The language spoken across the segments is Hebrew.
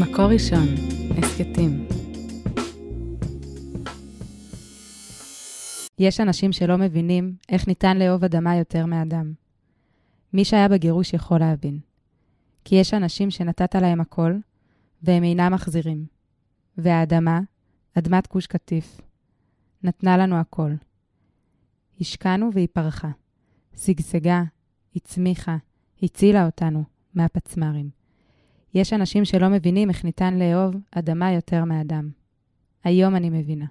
מקור ראשון, הסכתים. יש אנשים שלא מבינים איך ניתן לאהוב אדמה יותר מאדם. מי שהיה בגירוש יכול להבין. כי יש אנשים שנתת להם הכל, והם אינם מחזירים. והאדמה, אדמת גוש קטיף, נתנה לנו הכל. השקענו והיא פרחה. שגשגה, הצמיחה, הצילה אותנו מהפצמ"רים. יש אנשים שלא מבינים איך ניתן לאהוב אדמה יותר מאדם. היום אני מבינה.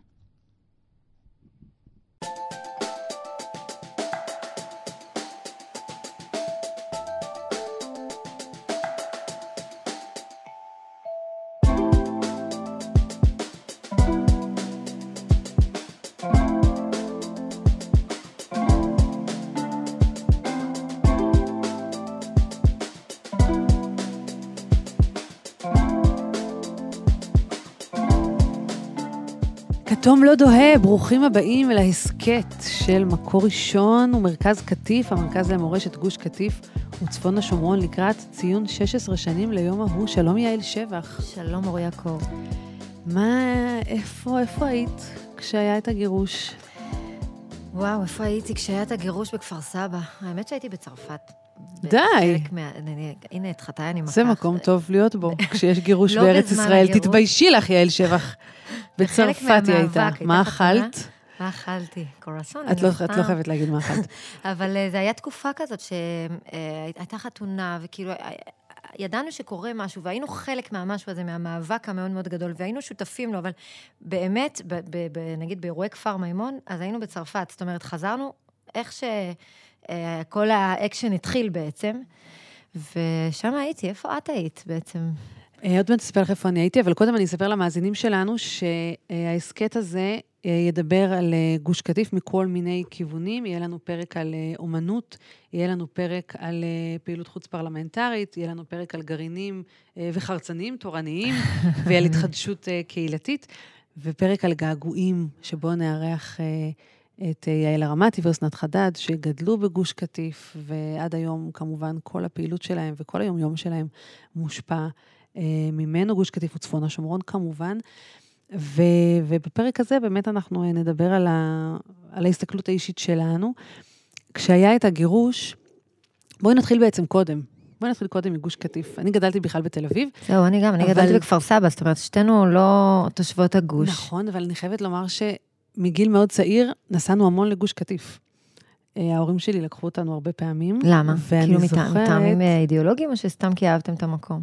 כתום לא דוהה, ברוכים הבאים אל ההסכת של מקור ראשון ומרכז קטיף, המרכז למורשת גוש קטיף וצפון השומרון לקראת ציון 16 שנים ליום ההוא. שלום יעל שבח. שלום אור יעקב. מה, איפה, איפה היית כשהיה את הגירוש? וואו, איפה הייתי כשהיה את הגירוש בכפר סבא? האמת שהייתי בצרפת. די. מה... אני- הנה, את חטאי אני מקח. זה מקום טוב להיות בו, כשיש גירוש לא בארץ ישראל. תתביישי לך, יעל שבח. בצרפת היא הייתה. הייתה מה? אכלת? מה אכלתי? קרואסון? את לא את לא חייבת להגיד מה אכלת. אבל אה, זה היה תקופה כזאת שהייתה חתונה, וכאילו, אה, ידענו שקורה משהו, והיינו חלק מהמשהו הזה, מהמאבק המאוד מאוד גדול, והיינו שותפים לו, אבל באמת, ב- ב- ב- נגיד באירועי כפר מימון, אז היינו בצרפת. זאת אומרת, חזרנו איך שכל האקשן התחיל בעצם, ושם הייתי, איפה את היית בעצם? אה, עוד מעט אספר לך איפה אני הייתי, אבל קודם אני אספר למאזינים שלנו שההסכת הזה אה, ידבר על אה, גוש קטיף מכל מיני כיוונים. יהיה לנו פרק על אומנות, יהיה לנו פרק על פעילות חוץ פרלמנטרית, יהיה לנו פרק על גרעינים וחרצנים תורניים, ועל התחדשות קהילתית, ופרק על געגועים, שבו נארח את יעל הרמתי ואסנת חדד, שגדלו בגוש קטיף, ועד היום כמובן כל הפעילות שלהם וכל היום-יום שלהם מושפע ממנו, גוש קטיף וצפון השומרון כמובן. ו, ובפרק הזה באמת אנחנו אה, נדבר על, ה, על ההסתכלות האישית שלנו. כשהיה את הגירוש, בואי נתחיל בעצם קודם. בואי נתחיל קודם מגוש קטיף. אני גדלתי בכלל בתל אביב. זהו, אני גם, אני אבל- גדלתי בכפר סבא, זאת אומרת, שתינו לא תושבות הגוש. נכון, אבל אני חייבת לומר שמגיל מאוד צעיר נסענו המון לגוש קטיף. אה, ההורים שלי לקחו אותנו הרבה פעמים. למה? כאילו מטעמים אה, אידיאולוגיים, או שסתם כי אהבתם את המקום?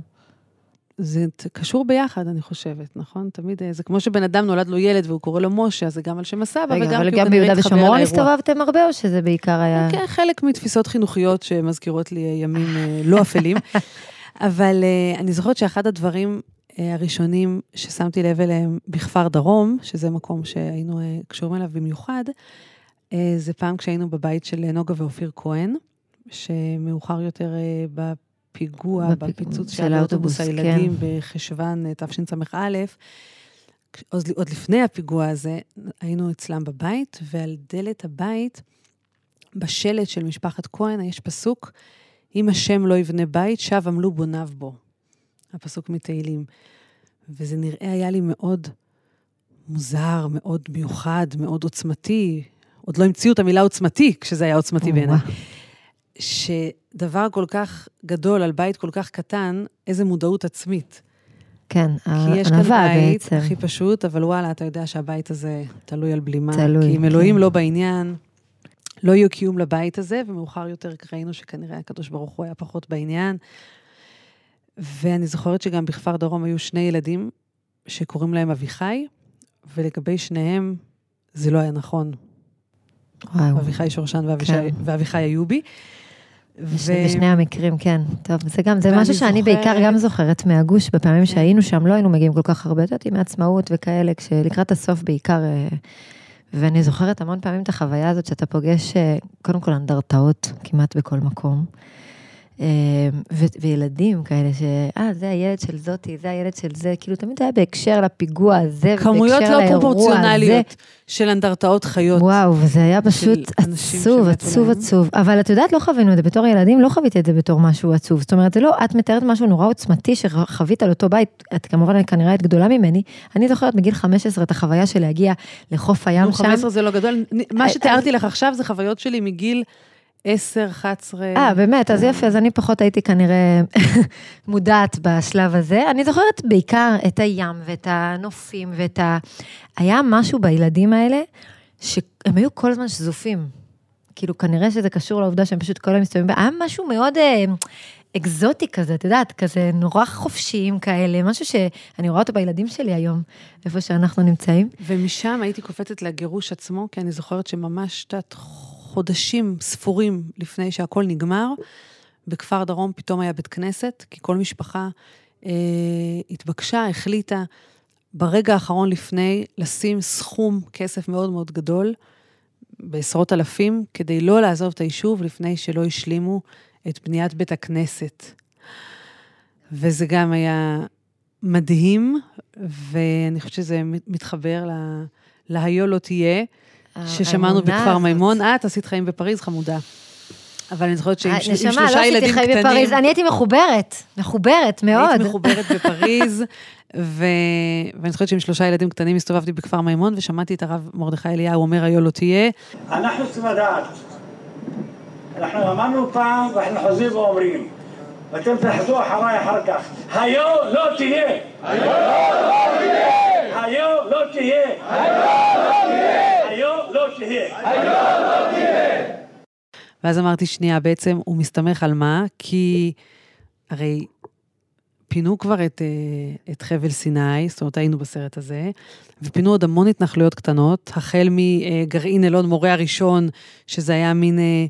זה קשור ביחד, אני חושבת, נכון? תמיד, אה, זה כמו שבן אדם נולד לו ילד והוא קורא לו משה, אז זה גם על שם הסבא, וגם אבל כי הוא גם כנראה ביהודה התחבר ושומרון לאירוע. הסתובבתם הרבה, או שזה בעיקר היה... כן, חלק מתפיסות חינוכיות שמזכירות לי אה, ימים אה, לא אפלים. אבל אני זוכרת שאחד הדברים הראשונים ששמתי לב אליהם בכפר דרום, שזה מקום שהיינו קשורים אליו במיוחד, זה פעם כשהיינו בבית של נוגה ואופיר כהן, שמאוחר יותר בפיגוע, בפיג- בפיצוץ של האוטובוס, הילדים בחשוון אה, תשס"א, עוד, עוד לפני הפיגוע הזה, היינו אצלם בבית, ועל דלת הבית, בשלט של משפחת כהן, יש פסוק, אם השם לא יבנה בית, שב עמלו בוניו בו. הפסוק מתהילים. וזה נראה היה לי מאוד מוזר, מאוד מיוחד, מאוד עוצמתי. עוד לא המציאו את המילה עוצמתי, כשזה היה עוצמתי בעיניי. שדבר כל כך גדול על בית כל כך קטן, איזה מודעות עצמית. כן, כי יש כאן הענווה בית בעצם. הכי פשוט, אבל וואלה, אתה יודע שהבית הזה תלוי על בלימה. תלוי, כי אם אלוהים כן. לא בעניין, לא יהיה קיום לבית הזה, ומאוחר יותר ראינו שכנראה הקדוש ברוך הוא היה פחות בעניין. ואני זוכרת שגם בכפר דרום היו שני ילדים שקוראים להם אביחי, ולגבי שניהם זה לא היה נכון. וואו. אביחי שורשן ואבישי- כן. ואביחי איובי. בש- בשני המקרים, כן. טוב, זה גם, זה משהו שאני בעיקר זוכרת- גם זוכרת מהגוש, בפעמים כן. שהיינו שם, לא היינו מגיעים כל כך הרבה, את יודעת, עם העצמאות וכאלה, כשלקראת הסוף בעיקר, אה, ואני זוכרת המון פעמים את החוויה הזאת שאתה פוגש, אה, קודם כל אנדרטאות כמעט בכל מקום. ו- וילדים כאלה, ש... אה, זה הילד של זאתי, זה הילד של זה, כאילו תמיד היה בהקשר לפיגוע הזה, כמויות לא. פרופורציונליות של אנדרטאות חיות. וואו, וזה היה פשוט עצוב, עצוב. עצוב. אבל את יודעת, לא חווינו את זה בתור ילדים, לא חוויתי את זה בתור משהו עצוב. זאת אומרת, זה לא, את מתארת משהו נורא עוצמתי שחווית על אותו בית, את כמובן כנראה את גדולה ממני. אני זוכרת בגיל 15 את החוויה של להגיע לחוף הים נו, שם. 15 זה לא גדול. מה אה, שתיארתי לך עכשיו זה חוויות שלי מגיל 10, 11. אה, באמת, אז יפה, אז אני פחות הייתי כנראה מודעת בשלב הזה. אני זוכרת בעיקר את הים ואת הנופים ואת ה... היה משהו בילדים האלה, שהם היו כל הזמן שזופים. כאילו, כנראה שזה קשור לעובדה שהם פשוט כל היום מסתובבים. היה משהו מאוד אה, אקזוטי כזה, את יודעת, כזה נורא חופשיים כאלה, משהו שאני רואה אותו בילדים שלי היום, איפה שאנחנו נמצאים. ומשם הייתי קופצת לגירוש עצמו, כי אני זוכרת שממש, את יודעת, חודשים ספורים לפני שהכל נגמר, בכפר דרום פתאום היה בית כנסת, כי כל משפחה אה, התבקשה, החליטה ברגע האחרון לפני לשים סכום כסף מאוד מאוד גדול, בעשרות אלפים, כדי לא לעזוב את היישוב לפני שלא השלימו את בניית בית הכנסת. וזה גם היה מדהים, ואני חושבת שזה מתחבר ל... להיו לא תהיה, ששמענו בכפר הזאת. מימון. את עשית חיים בפריז, חמודה. אבל אני זוכרת שעם אה, של- עם נשמה, שלושה לא עשיתי ילדים חיים קטנים... בפריז, אני הייתי מחוברת, מחוברת מאוד. היית מחוברת בפריז, ו... ואני זוכרת שעם שלושה ילדים קטנים הסתובבתי בכפר מימון, ושמעתי את הרב מרדכי אליהו אומר, היו לא תהיה. אנחנו צריכים לדעת. אנחנו אמרנו פעם ואנחנו חוזרים ואומרים, ואתם תחזרו אחריי אחר כך, היו לא תהיה. היו לא תהיה. היו לא תהיה. היו לא תהיה. ואז אמרתי, שנייה, בעצם הוא מסתמך על מה? כי הרי פינו כבר את, אה, את חבל סיני, זאת אומרת, היינו בסרט הזה, ופינו עוד המון התנחלויות קטנות, החל מגרעין אלון מורה הראשון, שזה היה מין אה,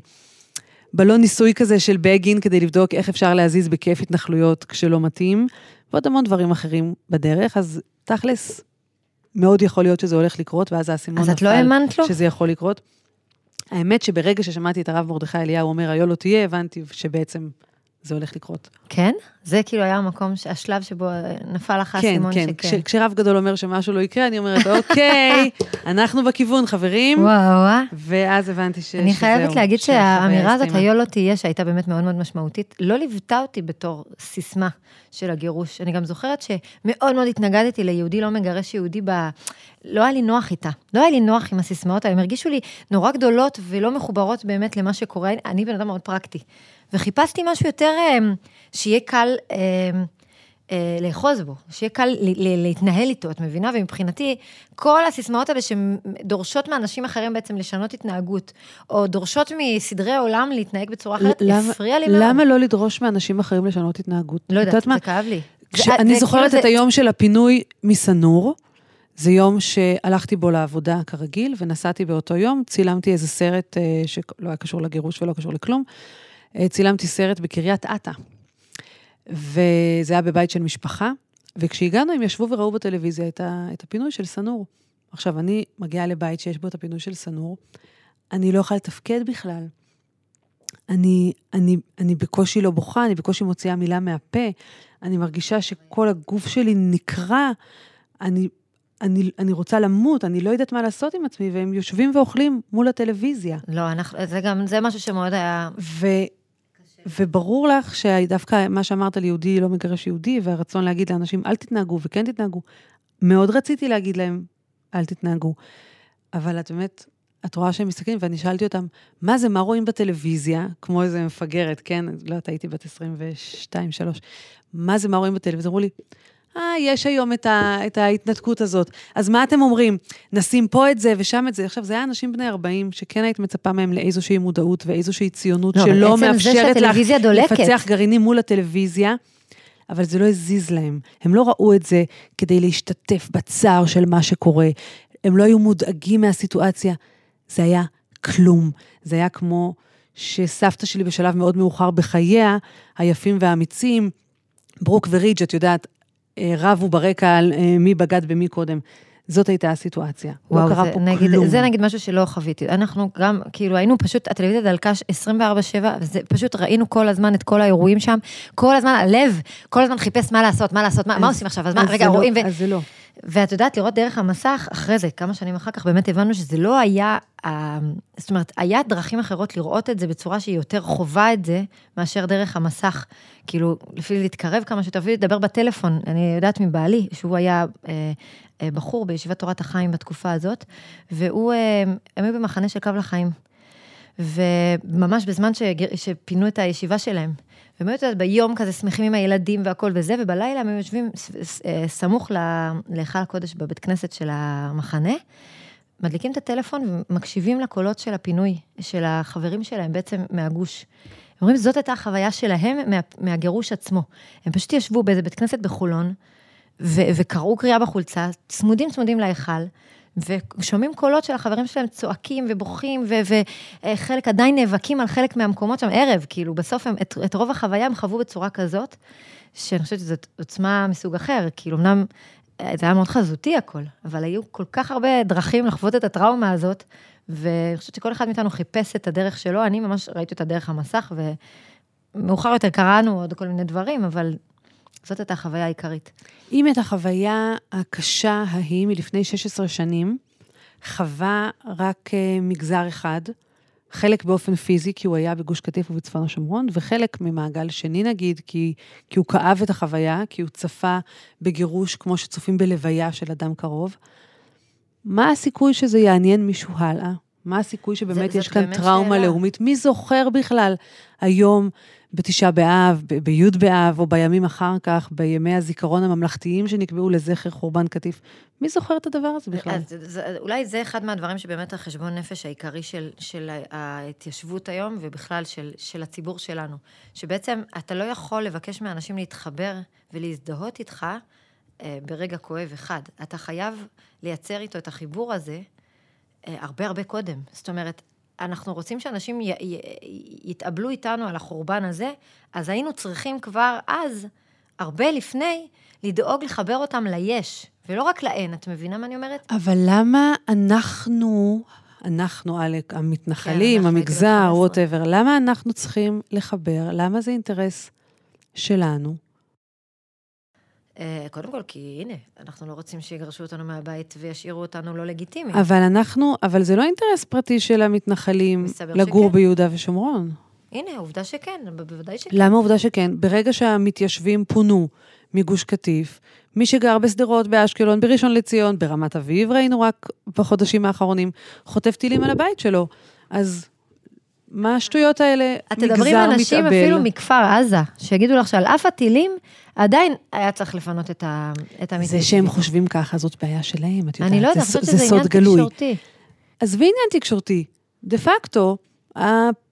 בלון ניסוי כזה של בגין, כדי לבדוק איך אפשר להזיז בכיף התנחלויות כשלא מתאים, ועוד המון דברים אחרים בדרך, אז תכלס, מאוד יכול להיות שזה הולך לקרות, ואז האסימון אז את לא האמנת לו? שזה יכול לקרות. האמת שברגע ששמעתי את הרב מרדכי אליהו אומר, היו לא תהיה, הבנתי שבעצם זה הולך לקרות. כן? זה כאילו היה המקום, השלב שבו נפל לך כן, האסימון כן. שכן. כש, כשרב גדול אומר שמשהו לא יקרה, אני אומרת, אוקיי, אנחנו בכיוון, חברים. וואו, וואו. ואז הבנתי ש, אני. חייבת להגיד שהאמירה הזאת. היו לא תהיה, שהייתה באמת מאוד מאוד משמעותית, לא ליוותה אותי בתור סיסמה של הגירוש. אני גם זוכרת שמאוד מאוד התנגדתי ליהודי לא מגרש יהודי ב... לא היה לי נוח איתה. לא היה לי נוח עם הסיסמאות האלה, הם הרגישו לי נורא גדולות ולא מחוברות באמת למה שקורה. אני בן אדם מאוד פרקטי. וחיפשתי משהו יותר אה, שיהיה קל... אה, אה, לאחוז בו, שיהיה קל להתנהל איתו, את מבינה? ומבחינתי, כל הסיסמאות האלה שדורשות מאנשים אחרים בעצם לשנות התנהגות, או דורשות מסדרי עולם להתנהג בצורה אחרת, הפריע לי מאוד. למה לא לדרוש מאנשים אחרים לשנות התנהגות? לא יודעת? זה כאב לי. זה- זוכרת כאילו את היום של הפינוי מסנור, זה יום שהלכתי בו לעבודה כרגיל, ונסעתי באותו יום, צילמתי איזה סרט אה, שלא היה קשור לגירוש ולא קשור לכלום, צילמתי סרט בקריית אתא, וזה היה בבית של משפחה, וכשהגענו הם ישבו וראו בטלוויזיה את, ה, את הפינוי של סנור. עכשיו, אני מגיעה לבית שיש בו את הפינוי של סנור, אני לא יכולה לתפקד בכלל. אני, אני, אני בקושי לא בוכה, אני בקושי מוציאה מילה מהפה, אני מרגישה שכל הגוף שלי נקרע, אני, אני, אני רוצה למות, אני לא יודעת מה לעשות עם עצמי, והם יושבים ואוכלים מול הטלוויזיה. לא, אנחנו, זה גם, זה משהו שמאוד היה... ו, וברור לך שדווקא מה שאמרת על יהודי לא מגרש יהודי, והרצון להגיד לאנשים, אל תתנהגו וכן תתנהגו, מאוד רציתי להגיד להם, אל תתנהגו. אבל את באמת, את רואה שהם מסתכלים, ואני שאלתי אותם, מה זה, מה רואים בטלוויזיה? כמו איזה מפגרת, כן? לא יודעת, הייתי בת 22, 3. מה זה, מה רואים בטלוויזיה? אמרו לי, אה, יש היום את, ה, את ההתנתקות הזאת. אז מה אתם אומרים? נשים פה את זה ושם את זה. עכשיו, זה היה אנשים בני 40, שכן היית מצפה מהם לאיזושהי מודעות ואיזושהי ציונות לא, שלא מאפשרת לך. לפצח גרעינים מול הטלוויזיה. אבל זה לא הזיז להם. הם לא ראו את זה כדי להשתתף בצער של מה שקורה. הם לא היו מודאגים מהסיטואציה. זה היה כלום. זה היה כמו שסבתא שלי בשלב מאוד מאוחר בחייה, היפים והאמיצים, ברוק ורידג', את יודעת, רבו ברקע על אה, מי בגד במי קודם. זאת הייתה הסיטואציה. וואו, לא קרה זה, פה נגיד, כלום. זה נגיד משהו שלא חוויתי. אנחנו גם, כאילו, היינו פשוט, הטלוויזיה דלקה 24-7, וזה פשוט ראינו כל הזמן את כל האירועים שם, כל הזמן, הלב, כל הזמן חיפש מה לעשות, מה לעשות, מה, מה אז- עושים עכשיו, אז מה, אז רגע, זה לא- רואים, ו... אז זה לא. ואת יודעת, לראות דרך המסך, אחרי זה, כמה שנים אחר כך, באמת הבנו שזה לא היה, אה, זאת אומרת, היה דרכים אחרות לראות את זה בצורה שהיא יותר חווה את זה, מאשר דרך המסך. כאילו, לפי להתקרב כמה שיותר, אפילו לדבר בטלפון. אני יודעת מבעלי, שהוא היה אה, אה, בחור בישיבת תורת החיים בתקופה הזאת, והוא, אה, הם היו במחנה של קו לחיים. וממש בזמן שגר- שפינו את הישיבה שלהם. והם היו, ביום כזה שמחים עם הילדים והכל וזה, ובלילה הם יושבים אה, סמוך להיכל הקודש בבית כנסת של המחנה, מדליקים את הטלפון ומקשיבים לקולות של הפינוי, של החברים שלהם בעצם מהגוש. אומרים, זאת הייתה החוויה שלהם מה, מהגירוש עצמו. הם פשוט ישבו באיזה בית כנסת בחולון, ו- וקראו קריאה בחולצה, צמודים צמודים להיכל, ושומעים קולות של החברים שלהם צועקים ובוכים, וחלק עדיין נאבקים על חלק מהמקומות שם, ערב, כאילו, בסוף הם, את, את רוב החוויה הם חוו בצורה כזאת, שאני חושבת שזאת עוצמה מסוג אחר, כאילו, אמנם אה, זה היה מאוד חזותי הכל, אבל היו כל כך הרבה דרכים לחוות את הטראומה הזאת, ואני חושבת שכל אחד מאיתנו חיפש את הדרך שלו, אני ממש ראיתי אותה דרך המסך, ומאוחר יותר קראנו עוד כל מיני דברים, אבל זאת הייתה החוויה העיקרית. אם את החוויה הקשה ההיא מלפני 16 שנים, חווה רק אה, מגזר אחד, חלק באופן פיזי, כי הוא היה בגוש קטיף ובצפון השומרון, וחלק ממעגל שני נגיד, כי, כי הוא כאב את החוויה, כי הוא צפה בגירוש כמו שצופים בלוויה של אדם קרוב. מה הסיכוי שזה יעניין מישהו הלאה? מה הסיכוי שבאמת זאת יש כאן טראומה שאלה. לאומית? מי זוכר בכלל היום בתשעה באב, בי' באב, או בימים אחר כך, בימי הזיכרון הממלכתיים שנקבעו לזכר חורבן קטיף? מי זוכר את הדבר הזה בכלל? אז זה, אולי זה אחד מהדברים שבאמת החשבון נפש העיקרי של, של ההתיישבות היום, ובכלל של, של הציבור שלנו. שבעצם אתה לא יכול לבקש מאנשים להתחבר ולהזדהות איתך אה, ברגע כואב אחד. אתה חייב לייצר איתו את החיבור הזה אה, הרבה הרבה קודם. זאת אומרת, אנחנו רוצים שאנשים י, י, יתאבלו איתנו על החורבן הזה, אז היינו צריכים כבר אז, הרבה לפני, לדאוג לחבר אותם ליש, ולא רק לאין, את מבינה מה אני אומרת? אבל למה אנחנו, אנחנו, עלק, המתנחלים, כן, אנחנו המגזר, ווטאבר, למה אנחנו צריכים לחבר? למה זה אינטרס שלנו? אה, קודם כל, כי הנה, אנחנו לא רוצים שיגרשו אותנו מהבית וישאירו אותנו לא לגיטימיים. אבל אנחנו, אבל זה לא אינטרס פרטי של המתנחלים לגור שכן. ביהודה ושומרון. הנה, עובדה שכן, בוודאי שכן. למה עובדה שכן? ברגע שהמתיישבים פונו מגוש קטיף, מי שגר בשדרות, באשקלון, בראשון לציון, ברמת אביב, ראינו רק בחודשים האחרונים, חוטף טילים על הבית שלו. אז מה השטויות האלה? את תדברי עם אנשים מתאבל. אפילו מכפר עזה, שיגידו לך שעל אף הטילים, עדיין היה צריך לפנות את ה- את זה המתיישבים. שהם חושבים ככה, זאת בעיה שלהם, את יודעת. אני לא יודעת, זה אני חושבת ס- שזה זה עניין סוד גלוי. תקשורתי. עזבי עניין תקשורתי. דה פקטו,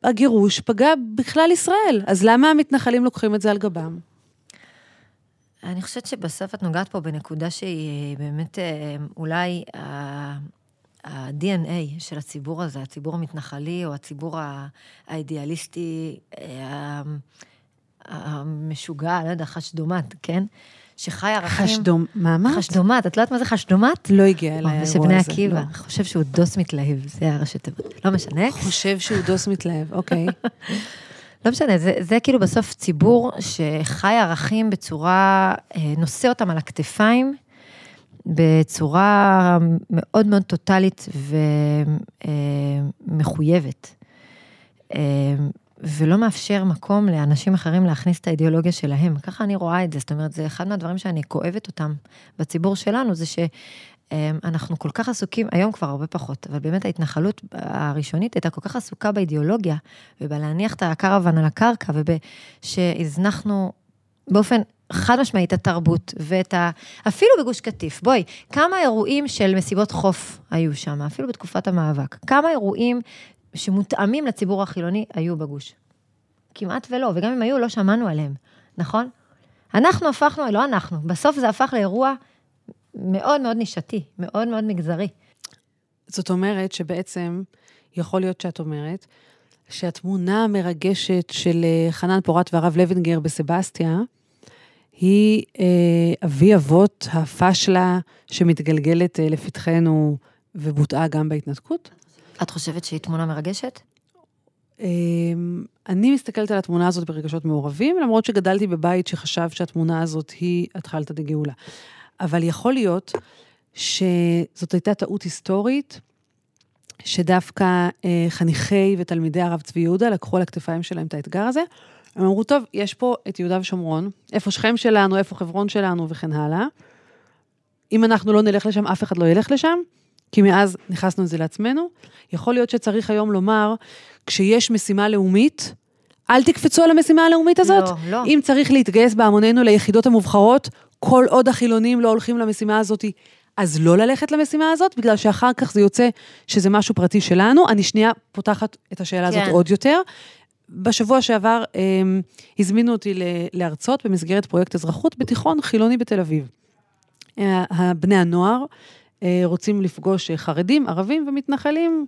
הגירוש פגע בכלל ישראל, אז למה המתנחלים לוקחים את זה על גבם? אני חושבת שבסוף את נוגעת פה בנקודה שהיא אה, באמת אה, אולי ה-DNA של הציבור הזה, הציבור המתנחלי או הציבור האידיאליסטי, אה, המשוגע, לא יודע, חשדומט, כן? שחי ערכים... אמרת? חשדומט, את לא יודעת מה זה חשדומט? לא הגיע אליי זה האירוע שבני הזה. עקיבא, לא. חושב שהוא דוס מתלהב, זה הראשי תיבות. לא משנה. חושב שהוא דוס מתלהב, אוקיי. לא משנה, זה, זה כאילו בסוף ציבור שחי ערכים בצורה, אה, נושא אותם על הכתפיים, בצורה מאוד מאוד טוטאלית ומחויבת. ולא מאפשר מקום לאנשים אחרים להכניס את האידיאולוגיה שלהם. ככה אני רואה את זה, זאת אומרת, זה אחד מהדברים שאני כואבת אותם בציבור שלנו, זה שאנחנו כל כך עסוקים, היום כבר הרבה פחות, אבל באמת ההתנחלות הראשונית הייתה כל כך עסוקה באידיאולוגיה, ובלהניח את הקרוון על הקרקע, ושהזנחנו באופן חד משמעי את התרבות ואת ה... אפילו בגוש קטיף, בואי, כמה אירועים של מסיבות חוף היו שם, אפילו בתקופת המאבק. כמה אירועים שמותאמים לציבור החילוני היו בגוש. כמעט ולא, וגם אם היו, לא שמענו עליהם, נכון? אנחנו הפכנו, לא אנחנו, בסוף זה הפך לאירוע מאוד מאוד נישתי, מאוד מאוד מגזרי. זאת אומרת שבעצם, יכול להיות שאת אומרת, שהתמונה המרגשת של אה, חנן פורת והרב לוינגר בסבסטיה, היא אה, אבי אבות הפשלה שמתגלגלת אה, לפתחנו ובוטאה גם בהתנתקות. את חושבת שהיא תמונה מרגשת? אה, אני מסתכלת על התמונה הזאת ברגשות מעורבים, למרות שגדלתי בבית שחשב שהתמונה הזאת היא התחלתא דגאולה. אבל יכול להיות שזאת הייתה טעות היסטורית, שדווקא אה, חניכי ותלמידי הרב צבי יהודה לקחו על הכתפיים שלהם את האתגר הזה. הם אמרו, טוב, יש פה את יהודה ושומרון, איפה שכם שלנו, איפה חברון שלנו וכן הלאה. אם אנחנו לא נלך לשם, אף אחד לא ילך לשם, כי מאז נכנסנו את זה לעצמנו. יכול להיות שצריך היום לומר, כשיש משימה לאומית, אל תקפצו על המשימה הלאומית הזאת. לא, לא. אם צריך להתגייס בהמוננו ליחידות המובחרות, כל עוד החילונים לא הולכים למשימה הזאת, אז לא ללכת למשימה הזאת, בגלל שאחר כך זה יוצא שזה משהו פרטי שלנו. אני שנייה פותחת את השאלה הזאת כן. עוד יותר. בשבוע שעבר אה, הזמינו אותי להרצות במסגרת פרויקט אזרחות בתיכון חילוני בתל אביב. אה, בני הנוער רוצים לפגוש אה, חרדים, ערבים ומתנחלים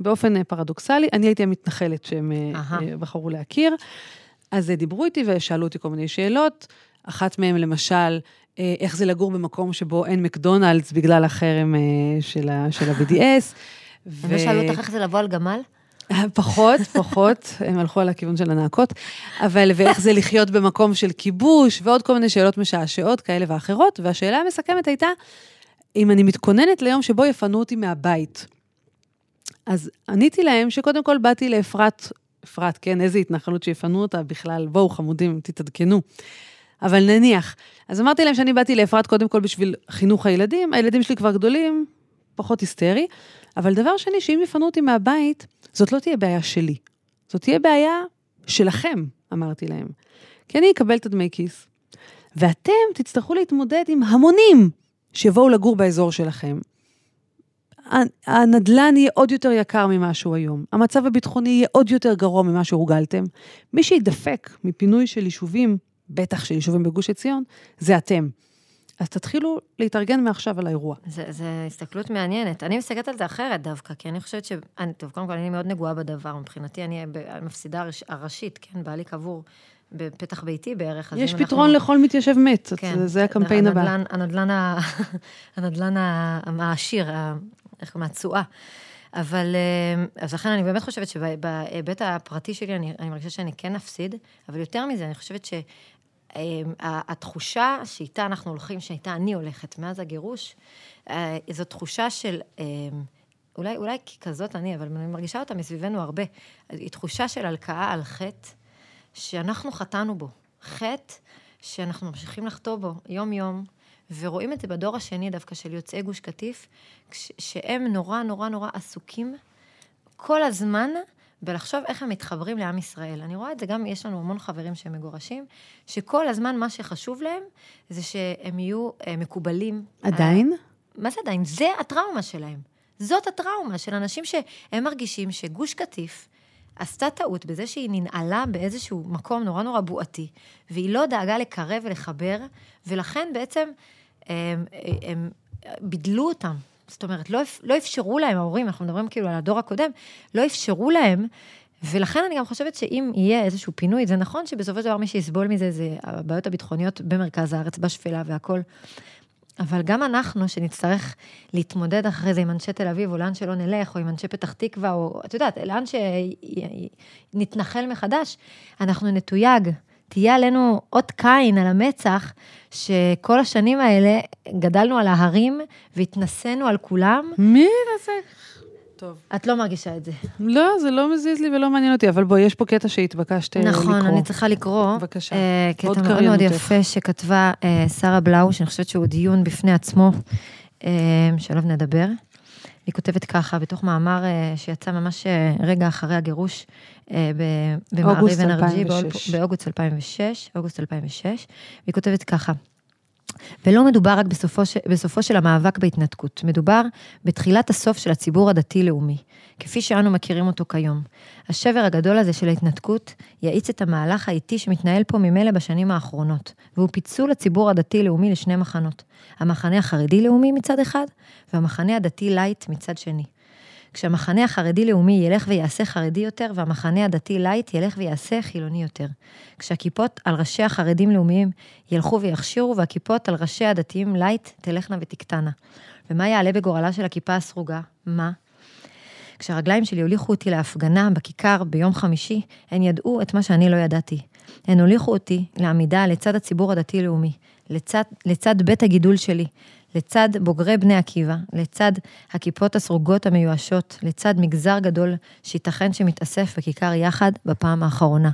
באופן אה, פרדוקסלי. אני הייתי המתנחלת שהם אה. אה, בחרו להכיר. אז אה, דיברו איתי ושאלו אותי כל מיני שאלות. אחת מהן, למשל, אה, איך זה לגור במקום שבו אין מקדונלדס בגלל החרם אה, של ה-BDS. הם לא שאלו אותך איך זה לבוא על גמל? פחות, פחות, הם הלכו על הכיוון של הנאקות, אבל ואיך זה לחיות במקום של כיבוש, ועוד כל מיני שאלות משעשעות כאלה ואחרות, והשאלה המסכמת הייתה, אם אני מתכוננת ליום שבו יפנו אותי מהבית. אז עניתי להם שקודם כל באתי לאפרת, אפרת, כן, איזה התנחלות שיפנו אותה בכלל, בואו חמודים, תתעדכנו. אבל נניח. אז אמרתי להם שאני באתי לאפרת קודם כל בשביל חינוך הילדים, הילדים שלי כבר גדולים, פחות היסטרי, אבל דבר שני, שאם יפנו אותי מהבית, זאת לא תהיה בעיה שלי. זאת תהיה בעיה שלכם, אמרתי להם. כי אני אקבל את הדמי כיס. ואתם תצטרכו להתמודד עם המונים שיבואו לגור באזור שלכם. הנדל"ן יהיה עוד יותר יקר ממה שהוא היום. המצב הביטחוני יהיה עוד יותר גרוע ממה שהורגלתם. מי שידפק מפינוי של יישובים, בטח של יישובים בגוש עציון, זה אתם. אז תתחילו להתארגן מעכשיו על האירוע. זה הסתכלות מעניינת. אני מסתכלת על זה אחרת דווקא, כי אני חושבת ש... אני, טוב, קודם כל, אני מאוד נגועה בדבר. מבחינתי, אני המפסידה הראש, הראשית, כן? בעלי קבור בפתח ביתי בערך. יש אם אנחנו- פתרון לכל מתיישב מת, כן, זה, זה הקמפיין הבא. הנדל"ן, הנדל"ן, ה- הנדל"ן העשיר, ה- איך קוראים מהתשואה. אבל, אה, אז לכן אני באמת חושבת שבהיבט הפרטי שלי, אני, אני מרגישה שאני כן אפסיד, אבל יותר מזה, אני חושבת שהתחושה שאיתה אנחנו הולכים, שאיתה אני הולכת מאז הגירוש, אה, זו תחושה של, אה, אולי, אולי כזאת אני, אבל אני מרגישה אותה מסביבנו הרבה, היא תחושה של הלקאה על חטא, שאנחנו חטאנו בו. חטא שאנחנו ממשיכים לחטוא בו יום-יום, ורואים את זה בדור השני דווקא של יוצאי גוש קטיף, כש- שהם נורא נורא נורא עסוקים כל הזמן בלחשוב איך הם מתחברים לעם ישראל. אני רואה את זה גם, יש לנו המון חברים שהם מגורשים, שכל הזמן מה שחשוב להם זה שהם יהיו אה, מקובלים. עדיין? מה זה עדיין? זה הטראומה שלהם. זאת הטראומה של אנשים שהם מרגישים שגוש קטיף עשתה טעות בזה שהיא ננעלה באיזשהו מקום נורא נורא בועתי, והיא לא דאגה לקרב ולחבר, ולכן בעצם הם, הם בידלו אותם. זאת אומרת, לא, לא אפשרו להם, ההורים, אנחנו מדברים כאילו על הדור הקודם, לא אפשרו להם, ולכן אני גם חושבת שאם יהיה איזשהו פינוי, זה נכון שבסופו של דבר מי שיסבול מזה זה הבעיות הביטחוניות במרכז הארץ, בשפלה והכול. אבל גם אנחנו, שנצטרך להתמודד אחרי זה עם אנשי תל אביב, או לאן שלא נלך, או עם אנשי פתח תקווה, או את יודעת, לאן שנתנחל מחדש, אנחנו נתויג. תהיה עלינו אות קין על המצח, שכל השנים האלה גדלנו על ההרים והתנסינו על כולם. מי זה? טוב. את לא מרגישה את זה. לא, זה לא מזיז לי ולא מעניין אותי, אבל בואי, יש פה קטע שהתבקשת אה, לקרוא. נכון, אני צריכה לקרוא. בבקשה. אה, עוד קטע מאוד מאוד. יפה שכתבה אה, שרה בלאו, שאני חושבת שהוא דיון בפני עצמו, אה, שעליו נדבר. היא כותבת ככה, בתוך מאמר אה, שיצא ממש רגע אחרי הגירוש אה, ב- במעריב אוגוסט אנרג'י, 2006. באול- באוגוסט 2006, אוגוסט 2006, והיא כותבת ככה. ולא מדובר רק בסופו, ש... בסופו של המאבק בהתנתקות, מדובר בתחילת הסוף של הציבור הדתי-לאומי, כפי שאנו מכירים אותו כיום. השבר הגדול הזה של ההתנתקות יאיץ את המהלך האיטי שמתנהל פה ממילא בשנים האחרונות, והוא פיצול הציבור הדתי-לאומי לשני מחנות. המחנה החרדי-לאומי מצד אחד, והמחנה הדתי-לייט מצד שני. כשהמחנה החרדי-לאומי ילך ויעשה חרדי יותר, והמחנה הדתי-לייט ילך ויעשה חילוני יותר. כשהכיפות על ראשי החרדים-לאומיים ילכו ויכשירו, והכיפות על ראשי הדתיים-לייט תלכנה ותקטנה. ומה יעלה בגורלה של הכיפה הסרוגה? מה? כשהרגליים שלי הוליכו אותי להפגנה בכיכר ביום חמישי, הן ידעו את מה שאני לא ידעתי. הן הוליכו אותי לעמידה לצד הציבור הדתי-לאומי, לצד, לצד בית הגידול שלי, לצד בוגרי בני עקיבא, לצד הכיפות הסרוגות המיואשות, לצד מגזר גדול שייתכן שמתאסף בכיכר יחד בפעם האחרונה.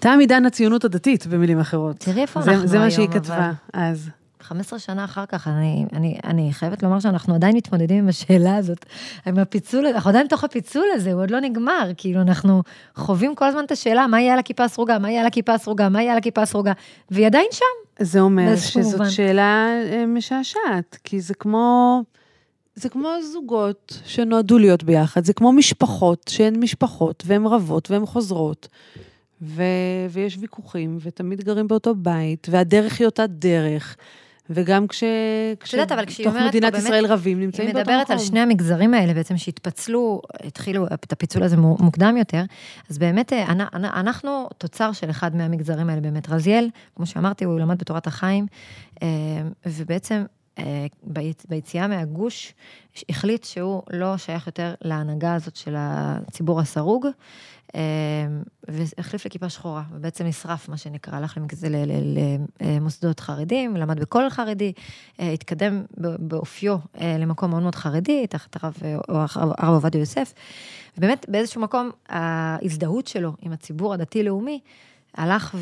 תם עידן הציונות הדתית, במילים אחרות. תראי איפה זה, אנחנו זה מה היום, שהיא אבל- כתבה אז. 15 שנה אחר כך, אני, אני, אני חייבת לומר שאנחנו עדיין מתמודדים עם השאלה הזאת, עם הפיצול, אנחנו עדיין בתוך הפיצול הזה, הוא עוד לא נגמר, כאילו אנחנו חווים כל הזמן את השאלה, מה יהיה על הכיפה הסרוגה, מה יהיה על הכיפה הסרוגה, מה יהיה על הכיפה הסרוגה, והיא עדיין שם. זה אומר שזאת מובן. שאלה אה, משעשעת, כי זה כמו, זה כמו זוגות שנועדו להיות ביחד, זה כמו משפחות שהן משפחות, והן רבות והן חוזרות, ו, ויש ויכוחים, ותמיד גרים באותו בית, והדרך היא אותה דרך. וגם כש... יודעת, אבל כשהיא אומרת פה מדינת באמת- ישראל רבים, היא נמצאים באותו מקום. מדברת על שני המגזרים האלה בעצם שהתפצלו, התחילו את הפיצול הזה מו- מוקדם יותר, אז באמת אה, אנ- אנ- אנחנו תוצר של אחד מהמגזרים האלה באמת. רזיאל, כמו שאמרתי, הוא למד בתורת החיים, אה, ובעצם אה, ביצ- ביציאה מהגוש החליט שהוא לא שייך יותר להנהגה הזאת של הציבור הסרוג, והחליף לכיפה שחורה, ובעצם נשרף, מה שנקרא, הלך למוסדות חרדים, למד בכל חרדי, אה, התקדם באופיו אה, למקום מאוד מאוד חרדי, תחת אה, הרב עובדיה יוסף, ובאמת באיזשהו מקום ההזדהות שלו עם הציבור הדתי-לאומי, הלך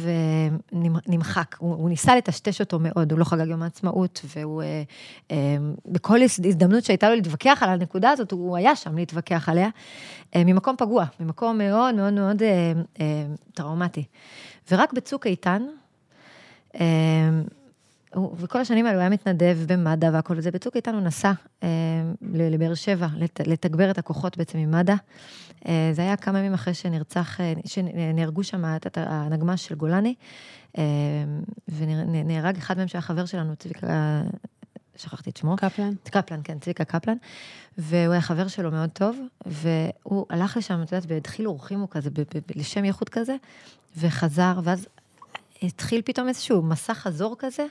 ונמחק, הוא, הוא ניסה לטשטש אותו מאוד, הוא לא חגג יום העצמאות, והוא אה, אה, בכל הז- הזדמנות שהייתה לו להתווכח על הנקודה הזאת, הוא היה שם להתווכח עליה, אה, ממקום פגוע, ממקום מאוד מאוד מאוד אה, אה, טראומטי. ורק בצוק איתן, אה, הוא- וכל השנים האלו הוא היה מתנדב במד"א והכל זה, בצוק איתן הוא נסע אה, לבאר שבע, לת, לתגבר את הכוחות בעצם עם מד"א. אה, זה היה כמה ימים אחרי שנרצח, אה, שנהרגו שם את- הנגמ"ש של גולני, אה, ונהרג אחד מהם שהיה חבר שלנו, צביקה, שכחתי את שמו. קפלן? קפלן, כן, צביקה קפלן, והוא היה חבר שלו מאוד טוב, והוא הלך לשם, את יודעת, בדחיל אורחים הוא כזה, ב- ב- ב- לשם ייחוד כזה, וחזר, ואז התחיל פתאום איזשהו מסע חזור כזה,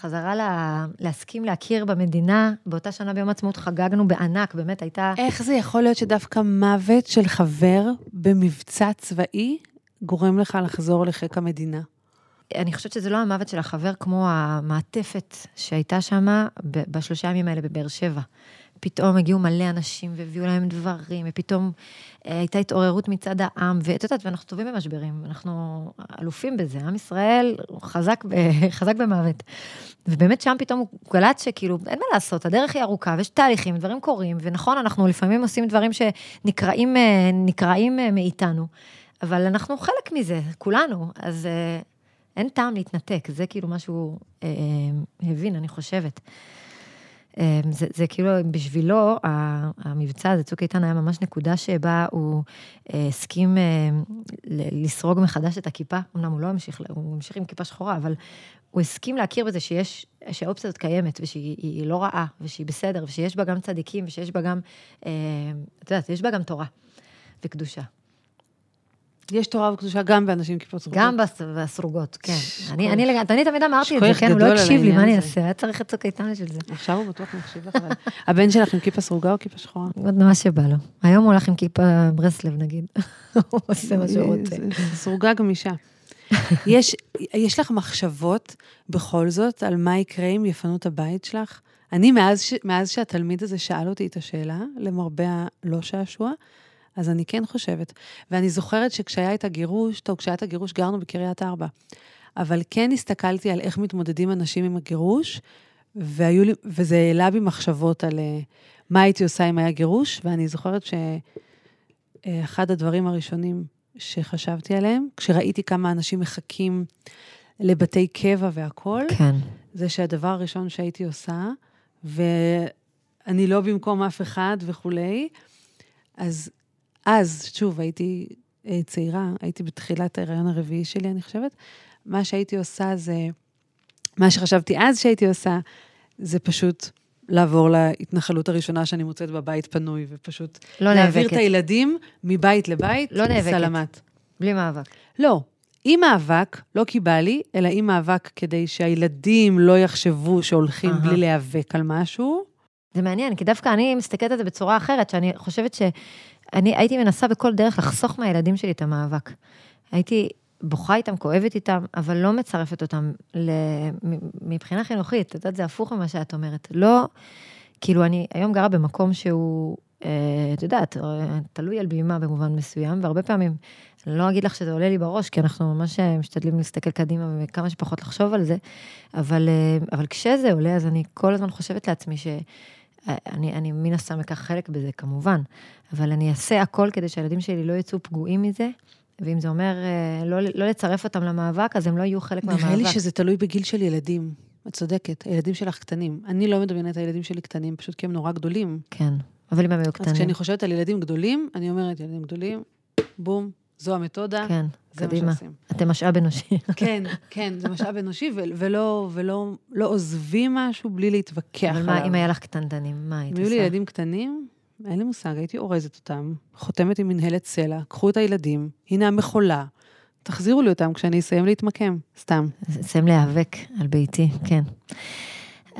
חזרה לה, להסכים להכיר במדינה. באותה שנה ביום העצמאות חגגנו בענק, באמת הייתה... איך זה יכול להיות שדווקא מוות של חבר במבצע צבאי גורם לך לחזור לחיק המדינה? אני חושבת שזה לא המוות של החבר כמו המעטפת שהייתה שם בשלושה ימים האלה בבאר שבע. פתאום הגיעו מלא אנשים והביאו להם דברים, ופתאום אה, הייתה התעוררות מצד העם, ואת יודעת, ואנחנו טובים במשברים, אנחנו אלופים בזה, עם ישראל חזק, חזק במוות. ובאמת שם פתאום הוא קלט שכאילו, אין מה לעשות, הדרך היא ארוכה, ויש תהליכים, דברים קורים, ונכון, אנחנו לפעמים עושים דברים שנקראים אה, אה, מאיתנו, אבל אנחנו חלק מזה, כולנו, אז... אין טעם להתנתק, זה כאילו מה שהוא אה, הבין, אני חושבת. אה, זה, זה כאילו, בשבילו, המבצע הזה, צוק איתן, היה ממש נקודה שבה הוא אה, הסכים אה, לסרוג מחדש את הכיפה. אמנם הוא לא המשיך, הוא המשיך עם כיפה שחורה, אבל הוא הסכים להכיר בזה שיש, שהאופציה הזאת קיימת, ושהיא היא לא רעה, ושהיא בסדר, ושיש בה גם צדיקים, ושיש בה גם, אה, את יודעת, יש בה גם תורה וקדושה. יש תורה וקדושה גם באנשים עם כיפות סרוגות. גם בס- בסרוגות, כן. אני, אני, לג- אני תמיד אמרתי את זה, כן, הוא לא הקשיב לי, מה אני. אעשה? היה צריך את צוק איתן בשביל זה. עכשיו הוא בטוח מקשיב לך, אבל... הבן שלך עם כיפה סרוגה או כיפה שחורה? עוד מה שבא לו. היום הוא הולך עם כיפה ברסלב, נגיד. הוא עושה מה שהוא רוצה. זה סרוגה גמישה. יש, יש לך מחשבות בכל זאת על מה יקרה אם יפנו את הבית שלך? אני, מאז, ש- מאז שהתלמיד הזה שאל אותי את השאלה, למרבה הלא שעשוע, אז אני כן חושבת. ואני זוכרת שכשהיה את הגירוש, טוב, כשהיה את הגירוש גרנו בקריית ארבע, אבל כן הסתכלתי על איך מתמודדים אנשים עם הגירוש, והיו לי, וזה העלה בי מחשבות על אה, מה הייתי עושה אם היה גירוש, ואני זוכרת שאחד הדברים הראשונים שחשבתי עליהם, כשראיתי כמה אנשים מחכים לבתי קבע והכול, כן. זה שהדבר הראשון שהייתי עושה, ואני לא במקום אף אחד וכולי, אז אז, שוב, הייתי אה, צעירה, הייתי בתחילת ההיריון הרביעי שלי, אני חושבת. מה שהייתי עושה זה, מה שחשבתי אז שהייתי עושה, זה פשוט לעבור להתנחלות הראשונה שאני מוצאת בבית פנוי, ופשוט לא להעביר נאבקת. את הילדים מבית לבית, לא נאבקת. סלמת. בלי מאבק. לא. עם מאבק, לא כי בא לי, אלא עם מאבק כדי שהילדים לא יחשבו שהולכים אהה. בלי להיאבק על משהו. זה מעניין, כי דווקא אני מסתכלת על זה בצורה אחרת, שאני חושבת שאני הייתי מנסה בכל דרך לחסוך מהילדים שלי את המאבק. הייתי בוכה איתם, כואבת איתם, אבל לא מצרפת אותם מבחינה חינוכית, את יודעת, זה הפוך ממה שאת אומרת. לא, כאילו, אני היום גרה במקום שהוא, אה, את יודעת, אה, תלוי על בימה במובן מסוים, והרבה פעמים, אני לא אגיד לך שזה עולה לי בראש, כי אנחנו ממש אה, משתדלים להסתכל קדימה וכמה שפחות לחשוב על זה, אבל, אבל כשזה עולה, אז אני כל הזמן חושבת לעצמי ש... אני, אני מן הסתם אקח חלק בזה, כמובן, אבל אני אעשה הכל כדי שהילדים שלי לא יצאו פגועים מזה, ואם זה אומר אה, לא, לא לצרף אותם למאבק, אז הם לא יהיו חלק מהמאבק. נראה לי שזה תלוי בגיל של ילדים. את צודקת, הילדים שלך קטנים. אני לא מדמיינת את הילדים שלי קטנים, פשוט כי הם נורא גדולים. כן, אבל אם הם היו אז קטנים. כשאני חושבת על ילדים גדולים, אני אומרת, ילדים גדולים, בום, זו המתודה, כן, זה מה קדימה. אתם משאב אנושי. כן, כן, זה משאב אנושי, ו- ולא, ולא לא עוזבים משהו בלי להתווכח אבל עליו. מה, אם היה לך קטנטנים, מה היית אם היו עושה? לי ילדים קטנים, אין לי מושג, הייתי אורזת אותם, חותמת עם מנהלת סלע, קחו את הילדים, הנה המחולה, תחזירו לי אותם כשאני אסיים להתמקם, סתם. אסיים להיאבק על ביתי, כן.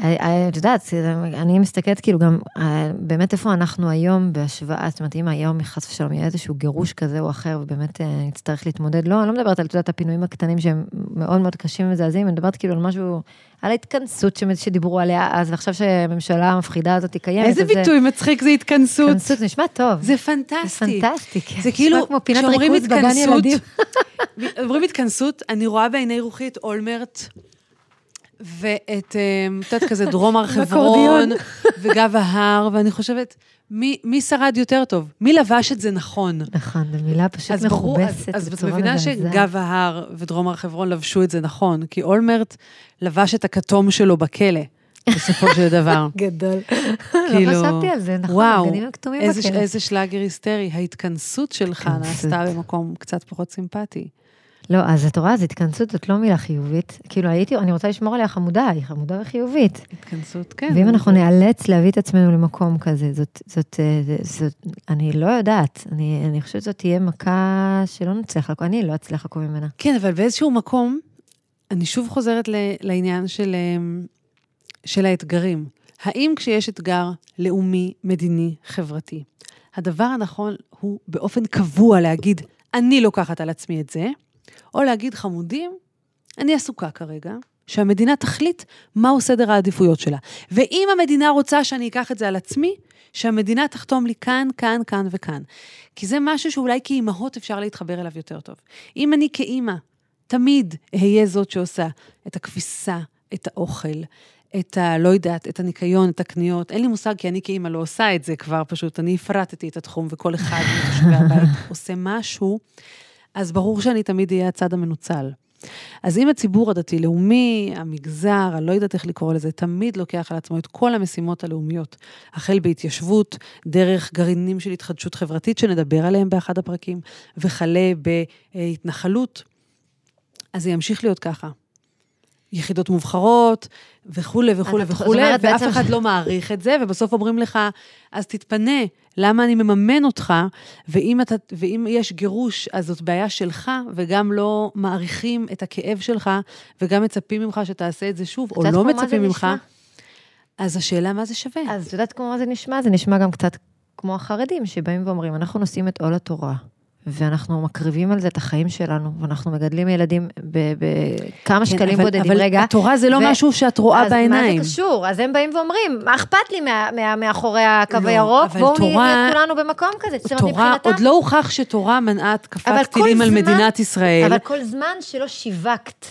אה, אה, את יודעת, אני מסתכלת כאילו גם, אה, באמת איפה אנחנו היום בהשוואה, זאת אומרת, אם היום חס ושלום יהיה איזשהו גירוש כזה או אחר, ובאמת נצטרך להתמודד, לא, אני לא מדברת על, את יודעת, הפינויים הקטנים שהם מאוד מאוד קשים ומזעזעים, אני מדברת כאילו על משהו, על ההתכנסות שדיברו עליה אז, ועכשיו שהממשלה המפחידה הזאת קיימת. איזה זה- ביטוי מצחיק זה התכנסות. התכנסות, נשמע טוב. זה זה פנטסטי. פנטסטי, כן. זה כאילו, כשאומרים התכנסות. אומרים התכנסות, אני רואה בעיני רוחי את אולמרט, ואת, אה, את יודעת, כזה דרום הר חברון, וגב ההר, ואני חושבת, מי, מי שרד יותר טוב? מי לבש את זה נכון? נכון, זו מילה פשוט מכובסת אז את מבינה. שגב ההר ודרום הר חברון לבשו את זה נכון, כי אולמרט לבש את הכתום שלו בכלא, בסופו של דבר. גדול. כאילו, לא חשבתי על זה, נכון, וואו, הבגדים הם כתומים איזה, בכלא. איזה שלאגר היסטרי, ההתכנסות שלך. נעשתה במקום קצת פחות סימפטי. לא, אז את רואה, אז התכנסות זאת לא מילה חיובית. כאילו הייתי, אני רוצה לשמור עליה חמודה, היא חמודה וחיובית. התכנסות, כן. ואם אנחנו נאלץ להביא את עצמנו למקום כזה, זאת, זאת, אה, זאת, אני לא יודעת, אני, אני חושבת שזאת תהיה מכה שלא נצליח לקום, אני לא אצליח לקום ממנה. כן, אבל באיזשהו מקום, אני שוב חוזרת לעניין של, אמ, של האתגרים. האם כשיש אתגר לאומי, מדיני, חברתי, הדבר הנכון הוא באופן קבוע להגיד, אני לוקחת על עצמי את זה, או להגיד, חמודים, אני עסוקה כרגע, שהמדינה תחליט מהו סדר העדיפויות שלה. ואם המדינה רוצה שאני אקח את זה על עצמי, שהמדינה תחתום לי כאן, כאן, כאן וכאן. כי זה משהו שאולי כאימהות אפשר להתחבר אליו יותר טוב. אם אני כאימא תמיד אהיה זאת שעושה את הכביסה, את האוכל, את ה... לא יודעת, את הניקיון, את הקניות. אין לי מושג, כי אני כאימא לא עושה את זה כבר, פשוט אני הפרטתי את התחום, וכל אחד מתושבי הבית עושה משהו, אז ברור שאני תמיד אהיה הצד המנוצל. אז אם הציבור הדתי-לאומי, המגזר, אני לא יודעת איך לקרוא לזה, תמיד לוקח על עצמו את כל המשימות הלאומיות, החל בהתיישבות, דרך גרעינים של התחדשות חברתית, שנדבר עליהם באחד הפרקים, וכלה בהתנחלות, אז זה ימשיך להיות ככה. יחידות מובחרות, וכולי וכולי וכולי, ואף בעצם- אחד לא מעריך את זה, ובסוף אומרים לך, אז תתפנה, למה אני מממן אותך, ואם, אתה, ואם יש גירוש, אז זאת בעיה שלך, וגם לא מעריכים את הכאב שלך, וגם מצפים ממך שתעשה את זה שוב, או לא מצפים ממך. נשמע? אז השאלה, מה זה שווה? אז את יודעת כמו מה זה נשמע? זה נשמע גם קצת כמו החרדים, שבאים ואומרים, אנחנו נושאים את עול התורה, ואנחנו מקריבים על זה את החיים שלנו, ואנחנו מגדלים ילדים בכמה שקלים כן, אבל, בודדים. אבל רגע, התורה זה לא ו- משהו שאת רואה אז בעיניים. מה זה קשור? אז הם באים ואומרים, מה אכפת לי מה, מה, מאחורי הקו לא, הירוק? בואו נהיה כולנו במקום כזה. זאת אומרת, מבחינתם- עוד לא הוכח שתורה מנעה התקפת טילים על מדינת ישראל. אבל כל זמן שלא שיווקת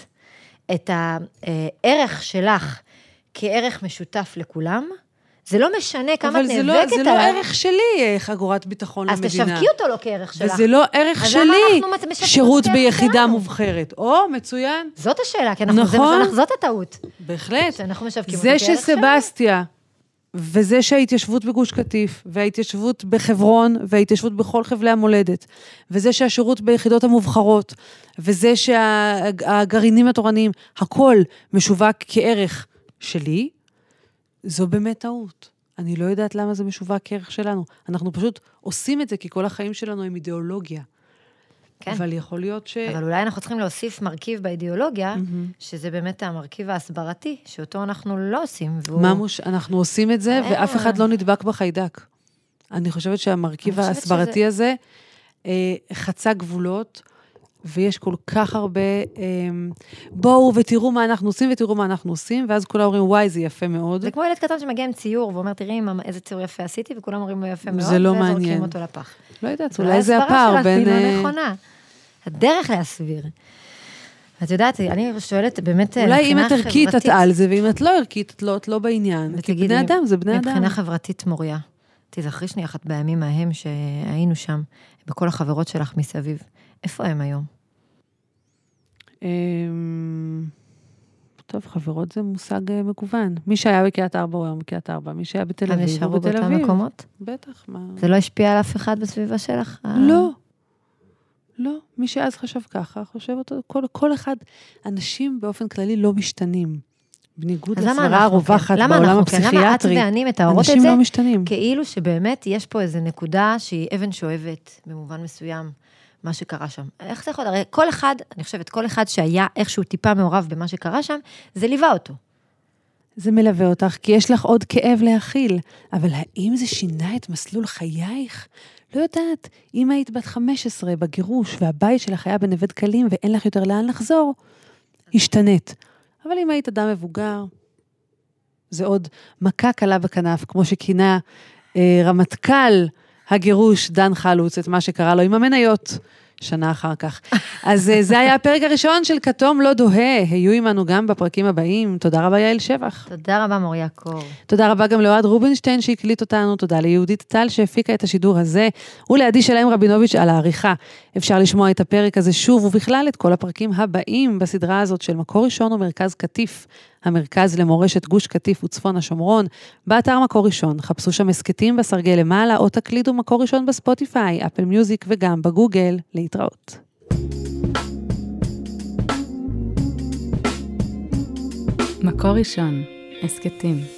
את הערך שלך כערך משותף לכולם, זה לא משנה כמה את אבל זה לא, נאבקת זה לא עליו. ערך שלי, אה, חגורת ביטחון אז למדינה. תשווקי אותו לא כערך שלך. וזה לא ערך אז שלי, שירות ביחידה? מובחרת. או, מצוין, זאת השאלה, כי אנחנו, זה נכון. שאנחנו, זאת הטעות. בהחלט. שאנחנו משווקים אותו זה כערך שלנו. שסבסטיה, וזה שההתיישבות בגוש קטיף, וההתיישבות בחברון, וההתיישבות בכל חבלי המולדת, וזה שהשירות ביחידות המובחרות, וזה שהגרעינים התורניים, הכל משווק כערך שלי, זו באמת טעות. אני לא יודעת למה זה משווק כערך שלנו. אנחנו פשוט עושים את זה כי כל החיים שלנו הם אידיאולוגיה. כן. אבל יכול להיות ש... אבל אולי אנחנו צריכים להוסיף מרכיב באידיאולוגיה, שזה באמת המרכיב ההסברתי, שאותו אנחנו לא עושים. והוא... ממוש, אנחנו עושים את זה, אה. ואף אחד לא נדבק בחיידק. אני חושבת שהמרכיב אני חושבת ההסברתי שזה- הזה אה, חצה גבולות, ויש כל כך הרבה, אה, בואו ותראו מה אנחנו עושים ותראו מה אנחנו עושים, ואז כולם אומרים, וואי, זה יפה מאוד. זה כמו ילד קטן שמגיע עם ציור ואומר, תראי איזה ציור יפה עשיתי, וכולם אומרים לו יפה מאוד, זה לא וזורקים מעניין. אותו לפח. לא יודעת, אולי זה ההסברה הפער שלך בין... היא לא אה, נכונה. הדרך להסביר. את יודעת, אני שואלת באמת, אולי אם את ערכית, את על זה, ואם את לא ערכית, את לא, את לא בעניין. כי בני אדם זה בני אדם. מבחינה חברתית מוריה, תזכרי שנייה אחת בימים ההם שהיינו שם, בכל החברות שלך מסביב. איפה הם היום? אמ, טוב, חברות זה מושג אה, מגוון. מי שהיה בקריית ארבע הוא היום בקריית ארבע, מי שהיה בתל אביב הוא נשארו בתל באותם אביב. מקומות? בטח, מה... זה לא השפיע על אף אחד בסביבה שלך? לא. לא, מי שאז חשב ככה, חושב אותו, כל, כל אחד, אנשים באופן כללי לא משתנים. בניגוד למה לסברה אנחנו הרווחת כן? למה בעולם אנחנו כן? למה את הפסיכיאטרי, ואני מתארות את אנשים זה לא משתנים. כאילו שבאמת יש פה איזו נקודה שהיא אבן שואבת במובן מסוים, מה שקרה שם. איך זה יכול? הרי כל אחד, אני חושבת, כל אחד שהיה איכשהו טיפה מעורב במה שקרה שם, זה ליווה אותו. זה מלווה אותך, כי יש לך עוד כאב להכיל. אבל האם זה שינה את מסלול חייך? לא יודעת. אם היית בת 15 בגירוש, והבית שלך היה בנווה דקלים ואין לך יותר לאן לחזור, השתנית. אבל אם היית אדם מבוגר, זה עוד מכה קלה בכנף, כמו שכינה אה, רמטכ"ל הגירוש דן חלוץ את מה שקרה לו עם המניות. שנה אחר כך. אז אה, זה היה הפרק הראשון של כתום לא דוהה. היו עמנו גם בפרקים הבאים. תודה רבה, יעל שבח. תודה רבה, מוריה קור. תודה רבה גם לאוהד רובינשטיין שהקליט אותנו, תודה ליהודית טל שהפיקה את השידור הזה, ולעדי שלם רבינוביץ' על העריכה. אפשר לשמוע את הפרק הזה שוב, ובכלל את כל הפרקים הבאים בסדרה הזאת של מקור ראשון ומרכז קטיף, המרכז למורשת גוש קטיף וצפון השומרון, באתר מקור ראשון, חפשו שם הסכתים בסרגל למעלה, או תקלידו מקור ראשון בספוטיפיי, אפל מיוזיק וגם בגוגל. להתראות. מקור ראשון, הסכתים.